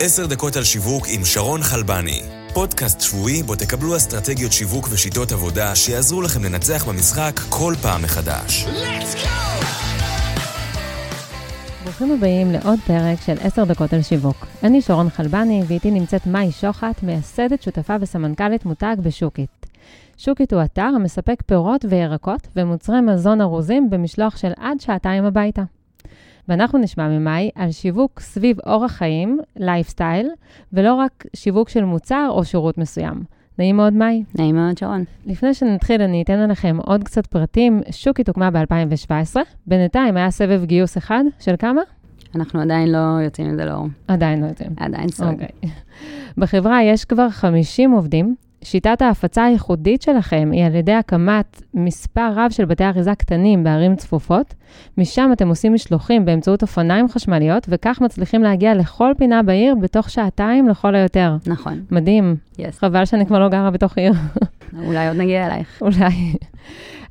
עשר דקות על שיווק עם שרון חלבני. פודקאסט שבועי בו תקבלו אסטרטגיות שיווק ושיטות עבודה שיעזרו לכם לנצח במשחק כל פעם מחדש. ברוכים הבאים לעוד פרק של עשר דקות על שיווק. אני שרון חלבני, ואיתי נמצאת מאי שוחט, מייסדת, שותפה וסמנכ"לית מותג בשוקית. שוקית הוא אתר המספק פירות וירקות ומוצרי מזון ארוזים במשלוח של עד שעתיים הביתה. ואנחנו נשמע ממאי על שיווק סביב אורח חיים, לייפסטייל, ולא רק שיווק של מוצר או שירות מסוים. נעים מאוד, מאי. נעים מאוד, שרון. לפני שנתחיל, אני אתן עליכם עוד קצת פרטים. שוקית הוקמה ב-2017. בינתיים היה סבב גיוס אחד, של כמה? אנחנו עדיין לא יוצאים עם זה לאור. עדיין לא יוצאים. עדיין סוד. אוקיי. בחברה יש כבר 50 עובדים. שיטת ההפצה הייחודית שלכם היא על ידי הקמת מספר רב של בתי אריזה קטנים בערים צפופות. משם אתם עושים משלוחים באמצעות אופניים חשמליות, וכך מצליחים להגיע לכל פינה בעיר בתוך שעתיים לכל היותר. נכון. מדהים. Yes. חבל שאני כבר לא גרה בתוך עיר. אולי עוד נגיע אלייך. אולי.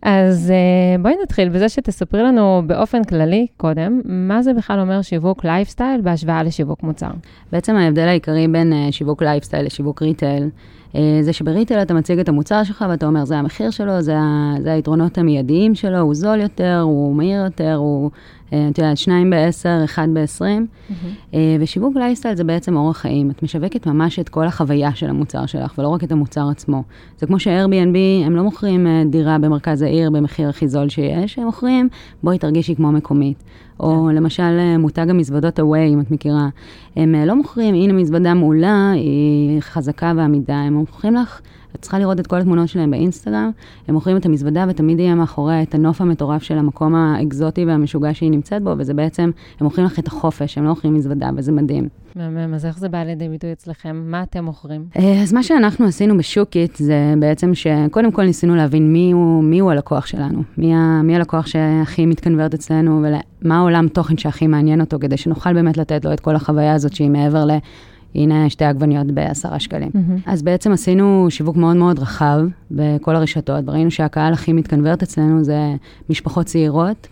אז uh, בואי נתחיל בזה שתספרי לנו באופן כללי קודם, מה זה בכלל אומר שיווק לייפסטייל בהשוואה לשיווק מוצר. בעצם ההבדל העיקרי בין uh, שיווק לייפסטייל לשיווק ריטייל, זה שבריטייל אתה מציג את המוצר שלך ואתה אומר, זה המחיר שלו, זה, ה, זה היתרונות המיידיים שלו, הוא זול יותר, הוא מהיר יותר, הוא, uh, את יודעת, שניים בעשר, אחד בעשרים. Mm-hmm. ושיווק לייפסטייל זה בעצם אורח חיים. את משווקת ממש את כל החוויה של המוצר שלך, ולא רק את המוצר עצמו. זה כמו ש-Airbnb, הם לא מוכרים דירה במרכז העיר במחיר הכי זול שיש, הם מוכרים, בואי תרגישי כמו מקומית. או למשל מותג המזוודות הווי, אם את מכירה. הם לא מוכרים, הנה מזוודה מעולה, היא חזקה ועמידה, הם מוכרים לך, את צריכה לראות את כל התמונות שלהם באינסטגרם, הם מוכרים את המזוודה ותמיד יהיה מאחוריה את הנוף המטורף של המקום האקזוטי והמשוגע שהיא נמצאת בו, וזה בעצם, הם מוכרים לך את החופש, הם לא מוכרים מזוודה, וזה מדהים. מהמם, אז איך זה בא לידי ביטוי אצלכם? מה אתם מוכרים? אז מה שאנחנו עשינו בשוקית זה בעצם שקודם כל ניסינו להבין מי הוא, מי הוא הלקוח שלנו, מי, ה, מי הלקוח שהכי מתקנברט אצלנו, ומה העולם תוכן שהכי מעניין אותו, כדי שנוכל באמת לתת לו את כל החוויה הזאת שהיא מעבר ל... הנה שתי עגבניות בעשרה שקלים. Mm-hmm. אז בעצם עשינו שיווק מאוד מאוד רחב בכל הרשתות, וראינו שהקהל הכי מתקנברט אצלנו זה משפחות צעירות,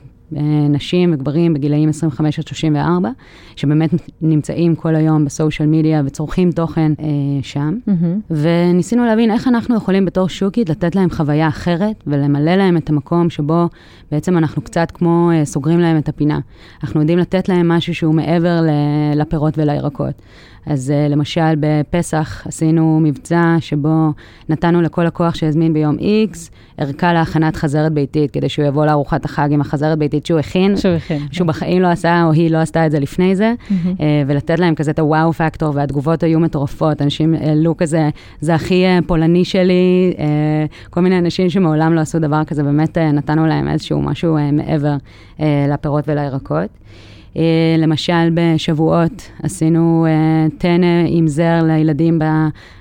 נשים וגברים בגילאים 25 עד 34, שבאמת נמצאים כל היום בסושיאל מדיה וצורכים תוכן אה, שם. Mm-hmm. וניסינו להבין איך אנחנו יכולים בתור שוקית לתת להם חוויה אחרת ולמלא להם את המקום שבו בעצם אנחנו קצת כמו אה, סוגרים להם את הפינה. אנחנו יודעים לתת להם משהו שהוא מעבר לפירות ולירקות. אז uh, למשל בפסח עשינו מבצע שבו נתנו לכל לקוח שהזמין ביום X ערכה להכנת חזרת ביתית, כדי שהוא יבוא לארוחת החג עם החזרת ביתית שהוא הכין. שהוא הכין. שהוא בחיים לא עשה, או היא לא עשתה את זה לפני זה, mm-hmm. uh, ולתת להם כזה את הוואו פקטור, והתגובות היו מטורפות. אנשים העלו כזה, זה הכי uh, פולני שלי, כל מיני אנשים שמעולם לא עשו דבר כזה, באמת נתנו להם איזשהו משהו מעבר לפירות ולירקות. Uh, למשל, בשבועות עשינו uh, טנא עם זר לילדים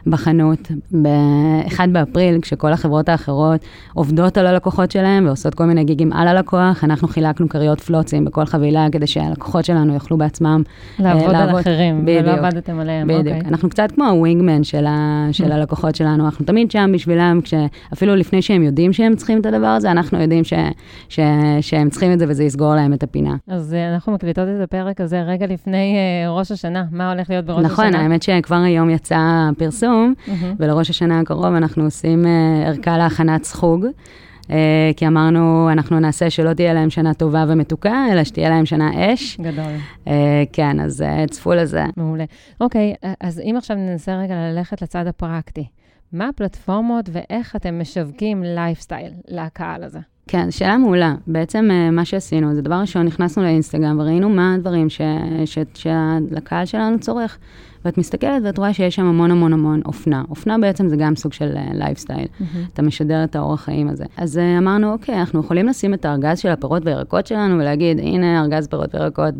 בחנות. ב-1 באפריל, כשכל החברות האחרות עובדות על הלקוחות שלהם ועושות כל מיני גיגים על הלקוח, אנחנו חילקנו כריות פלוצים בכל חבילה כדי שהלקוחות שלנו יוכלו בעצמם לעבוד, uh, לעבוד על אחרים, בדיוק, ולא עבדתם עליהם. בדיוק. Okay. אוקיי. אנחנו קצת כמו הווינגמן של, ה- של. הלקוחות שלנו, אנחנו תמיד שם בשבילם, אפילו לפני שהם יודעים שהם צריכים את הדבר הזה, אנחנו יודעים ש- ש- שהם צריכים את זה וזה יסגור להם את הפינה. אז אנחנו מקליטות את הפרק הזה רגע לפני uh, ראש השנה, מה הולך להיות בראש נכון, השנה? נכון, האמת שכבר היום יצא פרסום, mm-hmm. ולראש השנה הקרוב אנחנו עושים uh, ערכה להכנת סחוג. Uh, כי אמרנו, אנחנו נעשה שלא תהיה להם שנה טובה ומתוקה, אלא שתהיה להם שנה אש. גדול. Uh, כן, אז uh, צפו לזה. מעולה. אוקיי, אז אם עכשיו ננסה רגע ללכת לצד הפרקטי, מה הפלטפורמות ואיך אתם משווקים לייפסטייל לקהל הזה? כן, שאלה מעולה. בעצם מה שעשינו, זה דבר ראשון, נכנסנו לאינסטגרם וראינו מה הדברים שלקהל שלנו צורך. ואת מסתכלת ואת רואה שיש שם המון המון המון אופנה. אופנה בעצם זה גם סוג של lifestyle. Uh, mm-hmm. אתה משדר את האורח חיים הזה. אז uh, אמרנו, אוקיי, אנחנו יכולים לשים את הארגז של הפירות וירקות שלנו ולהגיד, הנה ארגז פירות וירקות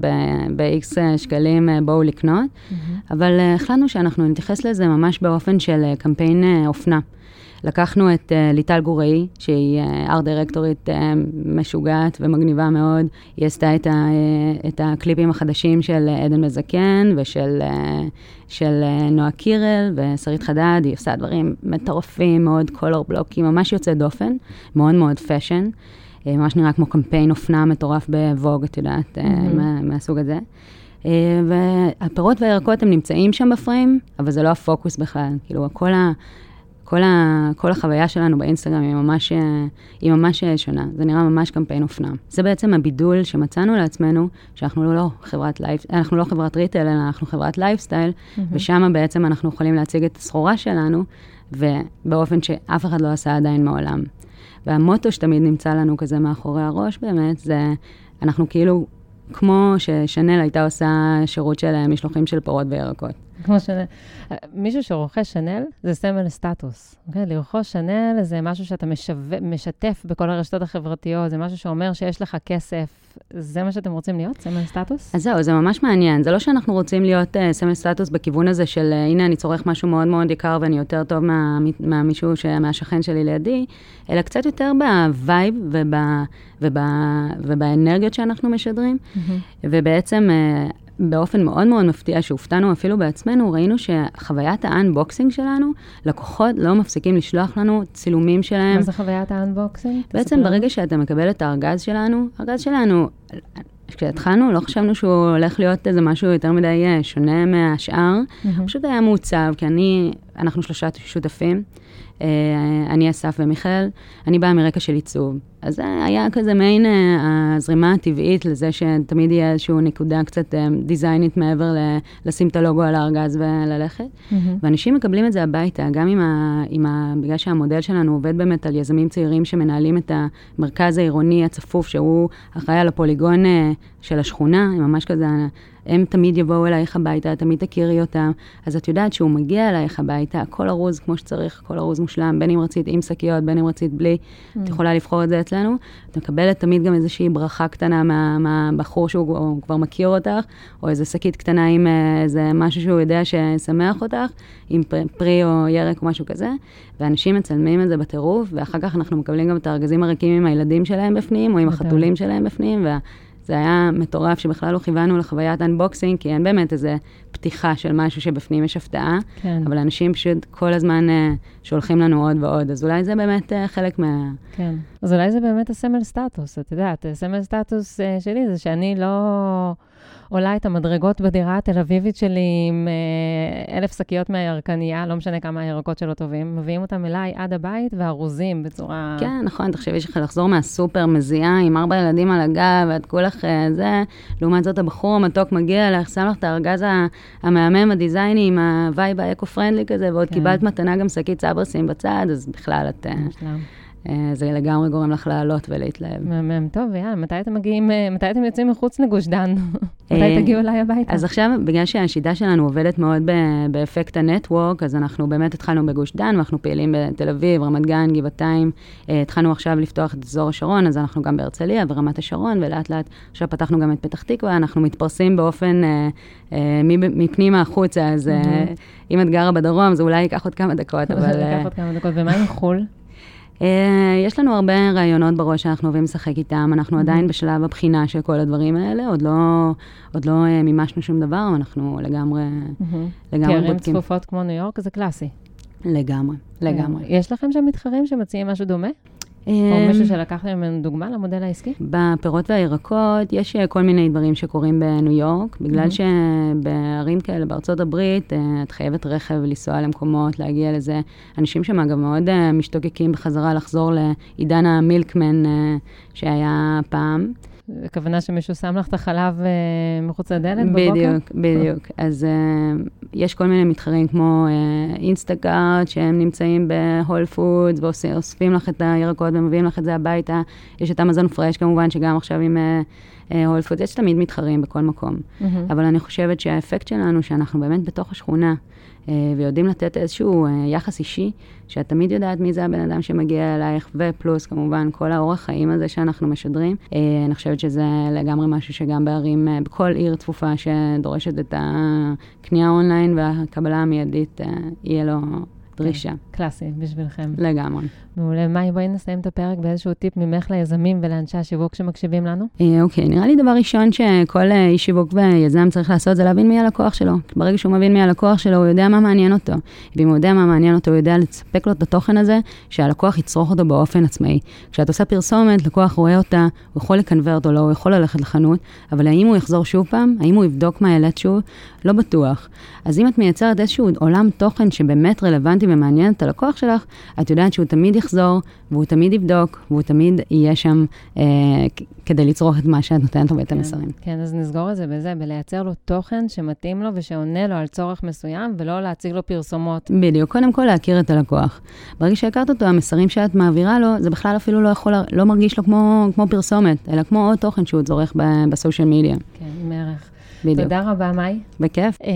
ב-X שקלים, uh, בואו לקנות. Mm-hmm. אבל uh, החלטנו שאנחנו נתייחס לזה ממש באופן של uh, קמפיין uh, אופנה. לקחנו את uh, ליטל גוראי, שהיא art uh, דירקטורית uh, משוגעת ומגניבה מאוד. היא עשתה את, ה, uh, את הקליפים החדשים של עדן בן זקן ושל uh, של uh, נועה קירל ושרית חדד. היא עושה דברים מטורפים, מאוד color blocky, ממש יוצא דופן, מאוד מאוד fashion. ממש נראה כמו קמפיין אופנה מטורף ב Vogue, את יודעת, mm-hmm. מה, מהסוג הזה. והפירות והירקות הם נמצאים שם בפריים, אבל זה לא הפוקוס בכלל. כאילו, כל ה... כל, ה, כל החוויה שלנו באינסטגרם היא ממש, היא ממש שונה, זה נראה ממש קמפיין אופנה. זה בעצם הבידול שמצאנו לעצמנו, שאנחנו לא, לא חברת life, אנחנו לא חברת retail, אלא אנחנו חברת lifestyle, mm-hmm. ושם בעצם אנחנו יכולים להציג את הסחורה שלנו, ובאופן שאף אחד לא עשה עדיין מעולם. והמוטו שתמיד נמצא לנו כזה מאחורי הראש באמת, זה אנחנו כאילו, כמו ששנל הייתה עושה שירות של משלוחים של פירות וירקות. כמו שנל. מישהו שרוכש שנל זה סמל סטטוס. אוקיי? לרכוש שנל זה משהו שאתה משו... משתף בכל הרשתות החברתיות, זה משהו שאומר שיש לך כסף. זה מה שאתם רוצים להיות, סמל סטטוס? אז זהו, זה ממש מעניין. זה לא שאנחנו רוצים להיות uh, סמל סטטוס בכיוון הזה של uh, הנה, אני צורך משהו מאוד מאוד יקר ואני יותר טוב מה, מהמישהו, ש... מהשכן שלי לידי, אלא קצת יותר ב vibe וב... וב... ובאנרגיות שאנחנו משדרים. Mm-hmm. ובעצם... Uh, באופן מאוד מאוד מפתיע, שהופתענו אפילו בעצמנו, ראינו שחוויית ה unboxing שלנו, לקוחות לא מפסיקים לשלוח לנו צילומים שלהם. מה זה חוויית ה unboxing? בעצם ברגע שאתה מקבל את הארגז שלנו, הארגז שלנו, כשהתחלנו, לא חשבנו שהוא הולך להיות איזה משהו יותר מדי אה, שונה מהשאר. Mm-hmm. פשוט היה מעוצב, כי אני, אנחנו שלושה שותפים. אה, אני אסף ומיכאל, אני באה מרקע של עיצוב. אז זה היה כזה מעין אה, הזרימה הטבעית לזה שתמיד יהיה איזושהי נקודה קצת אה, דיזיינית מעבר ל- לשים את הלוגו על הארגז וללכת. Mm-hmm. ואנשים מקבלים את זה הביתה, גם עם ה, עם ה... בגלל שהמודל שלנו עובד באמת על יזמים צעירים שמנהלים את המרכז העירוני הצפוף, שהוא אחראי על הפוליגון של השכונה, ממש כזה הם תמיד יבואו אלייך הביתה, תמיד תכירי אותם. אז את יודעת שהוא מגיע אלייך הביתה, הכל ארוז כמו שצריך, הכל ארוז מושלם, בין אם רצית עם שקיות, בין אם רצית בלי, mm. את יכולה לבחור את זה אצלנו. את מקבלת תמיד גם איזושהי ברכה קטנה מה, מהבחור שהוא כבר מכיר אותך, או איזו שקית קטנה עם אה, איזה משהו שהוא יודע שישמח אותך, עם פרי או ירק או משהו כזה, ואנשים מצלמים את זה בטירוף, ואחר כך אנחנו מקבלים גם את הארגזים הריקים עם הילדים שלהם בפנים, או עם החתולים שלהם בפנים, וה... זה היה מטורף שבכלל לא כיוונו לחוויית אנבוקסינג, כי אין באמת איזה פתיחה של משהו שבפנים יש הפתעה, כן. אבל אנשים פשוט כל הזמן uh, שולחים לנו עוד ועוד, אז אולי זה באמת uh, חלק מה... כן, אז אולי זה באמת הסמל סטטוס, את יודעת, הסמל סטטוס uh, שלי זה שאני לא... עולה את המדרגות בדירה התל אביבית שלי עם אה, אלף שקיות מהירקנייה, לא משנה כמה הירקות שלו טובים, מביאים אותם אליי עד הבית וארוזים בצורה... כן, נכון, תחשבי שלך לחזור מהסופר מזיעה עם ארבע ילדים על הגב, ואת כולך אה, זה, לעומת זאת הבחור המתוק מגיע אליך, שם לך את הארגז המהמם, הדיזייני, עם ה vibe ה eco-friendly כזה, ועוד כן. קיבלת מתנה גם שקית סברסים בצד, אז בכלל את... אה, מושלם. אה, זה לגמרי גורם לך לעלות ולהתלהב. מהמם, טוב, יאללה, מתי אתם מגיעים, אה, מתי אתם יוצאים מחוץ לגוש דן? מתי אה, תגיעו אליי הביתה? אז עכשיו, בגלל שהשיטה שלנו עובדת מאוד באפקט ה network, אז אנחנו באמת התחלנו בגוש דן, ואנחנו פעילים בתל אביב, רמת גן, גבעתיים. התחלנו עכשיו לפתוח את אזור השרון, אז אנחנו גם בהרצליה ורמת השרון, ולאט לאט עכשיו פתחנו גם את פתח תקווה, אנחנו מתפרסים באופן מפנימה החוצה, אז אם את גרה בדרום, זה אולי ייקח עוד כמה דקות, אבל... זה ייקח עוד כמה דקות, ומה עם חו"ל? אה, יש לנו הרבה רעיונות בראש שאנחנו אוהבים לשחק איתם, אנחנו עדיין בשלב הבחינה של כל הדברים האלה, עוד לא, עוד לא אה, מימשנו שום דבר, אנחנו לגמרי, לגמרי בודקים. ערים צפופות כמו ניו יורק זה קלאסי. לגמרי, לגמרי. יש לכם שם מתחרים שמציעים משהו דומה? או אמ, מישהו שלקח ממנו דוגמה למודל העסקי? בפירות והירקות יש אה, כל מיני דברים שקורים בניו יורק, בגלל שבערים כאלה בארצות הברית, אה, את חייבת רכב לנסוע למקומות, להגיע לזה. אנשים שם אגב מאוד אה, משתוקקים בחזרה לחזור לעידן ה milkman שהיה פעם. הכוונה שמישהו שם לך את החלב uh, מחוץ לדלת בבוקר? בדיוק, בדיוק. אז uh, יש כל מיני מתחרים כמו uh, Instacart, שהם נמצאים ב Whole Foods ואוספים לך את הירקות ומביאים לך את זה הביתה. יש את Amazon Fresh כמובן, שגם עכשיו עם Whole uh, Foods, יש תמיד מתחרים בכל מקום. אבל אני חושבת שהאפקט שלנו, שאנחנו באמת בתוך השכונה, אה, ויודעים לתת איזשהו אה, יחס אישי, שאת תמיד יודעת מי זה הבן אדם שמגיע אלייך, ופלוס כמובן כל האורח חיים הזה שאנחנו משדרים. אה, אני חושבת שזה לגמרי משהו שגם בערים, בכל עיר צפופה שדורשת את הקנייה אונליין והקבלה המיידית, יהיה לו דרישה. כן, קלאסי בשבילכם. לגמרי. מעולה. מאי, בואי נסיים את הפרק באיזשהו טיפ ממך ליזמים ולאנשי השיווק שמקשיבים לנו. אה, אוקיי, נראה לי דבר ראשון שכל אה, איש שיווק ויזם צריך לעשות זה להבין מי הלקוח שלו. ברגע שהוא מבין מי הלקוח שלו, הוא יודע מה מעניין אותו. ואם הוא יודע מה מעניין אותו, הוא יודע לספק לו את התוכן הזה, שהלקוח יצרוך אותו באופן עצמאי. כשאת עושה פרסומת, לקוח רואה אותה, הוא יכול לקנברט או לא, הוא יכול ללכת לחנות, אבל האם הוא יחזור שוב פעם? האם הוא יבדוק מה העלית שוב? לא בטוח. אז אם את מייצרת איזשהו עולם תוכן שבאמת רלוונטי ומעניין את הלקוח שלך, את יודעת שהוא תמיד יחזור, והוא תמיד יבדוק, והוא תמיד יהיה שם אה, כדי לצרוך את מה שאת נותנת לו ואת כן, המסרים. כן, אז נסגור את זה בזה, בלייצר לו תוכן שמתאים לו ושעונה לו על צורך מסוים, ולא להציג לו פרסומות. בדיוק, קודם כל להכיר את הלקוח. ברגע שהכרת אותו, המסרים שאת מעבירה לו, זה בכלל אפילו לא יכול, לא מרגיש לו כמו, כמו פרסומת, אלא כמו עוד תוכן שהוא צורך ב social media. כן, ערך. בדיוק. תודה רבה, מאי. בכיף. אה,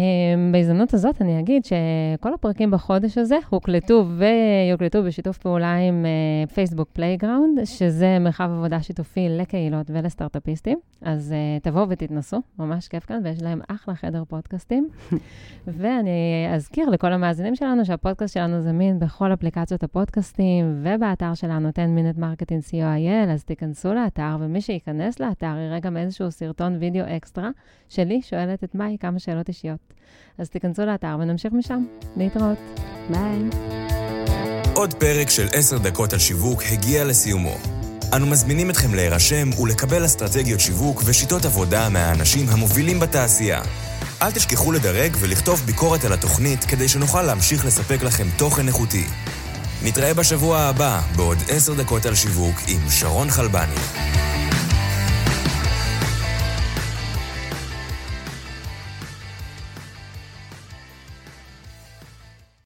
בהזדמנות הזאת אני אגיד שכל הפרקים בחודש הזה הוקלטו ויוקלטו בשיתוף פעולה עם אה, Facebook Playground, שזה מרחב עבודה שיתופי לקהילות ולסטארט-אפיסטים. אז אה, תבואו ותתנסו, ממש כיף כאן, ויש להם אחלה חדר פודקאסטים. ואני אזכיר לכל המאזינים שלנו שהפודקאסט שלנו זמין בכל אפליקציות הפודקאסטים ובאתר שלנו 10 Minute Marketing co.il, אז תיכנסו לאתר, ומי שייכנס לאתר יראה גם איזשהו סרטון וידאו אקסטרה שלי שואלת את מאי כמה שאלות אישיות. אז תיכנסו לאתר ונמשיך משם. להתראות. ביי. עוד פרק של עשר דקות על שיווק הגיע לסיומו. אנו מזמינים אתכם להירשם ולקבל אסטרטגיות שיווק ושיטות עבודה מהאנשים המובילים בתעשייה. אל תשכחו לדרג ולכתוב ביקורת על התוכנית כדי שנוכל להמשיך לספק לכם תוכן איכותי. נתראה בשבוע הבא בעוד עשר דקות על שיווק עם שרון חלבני.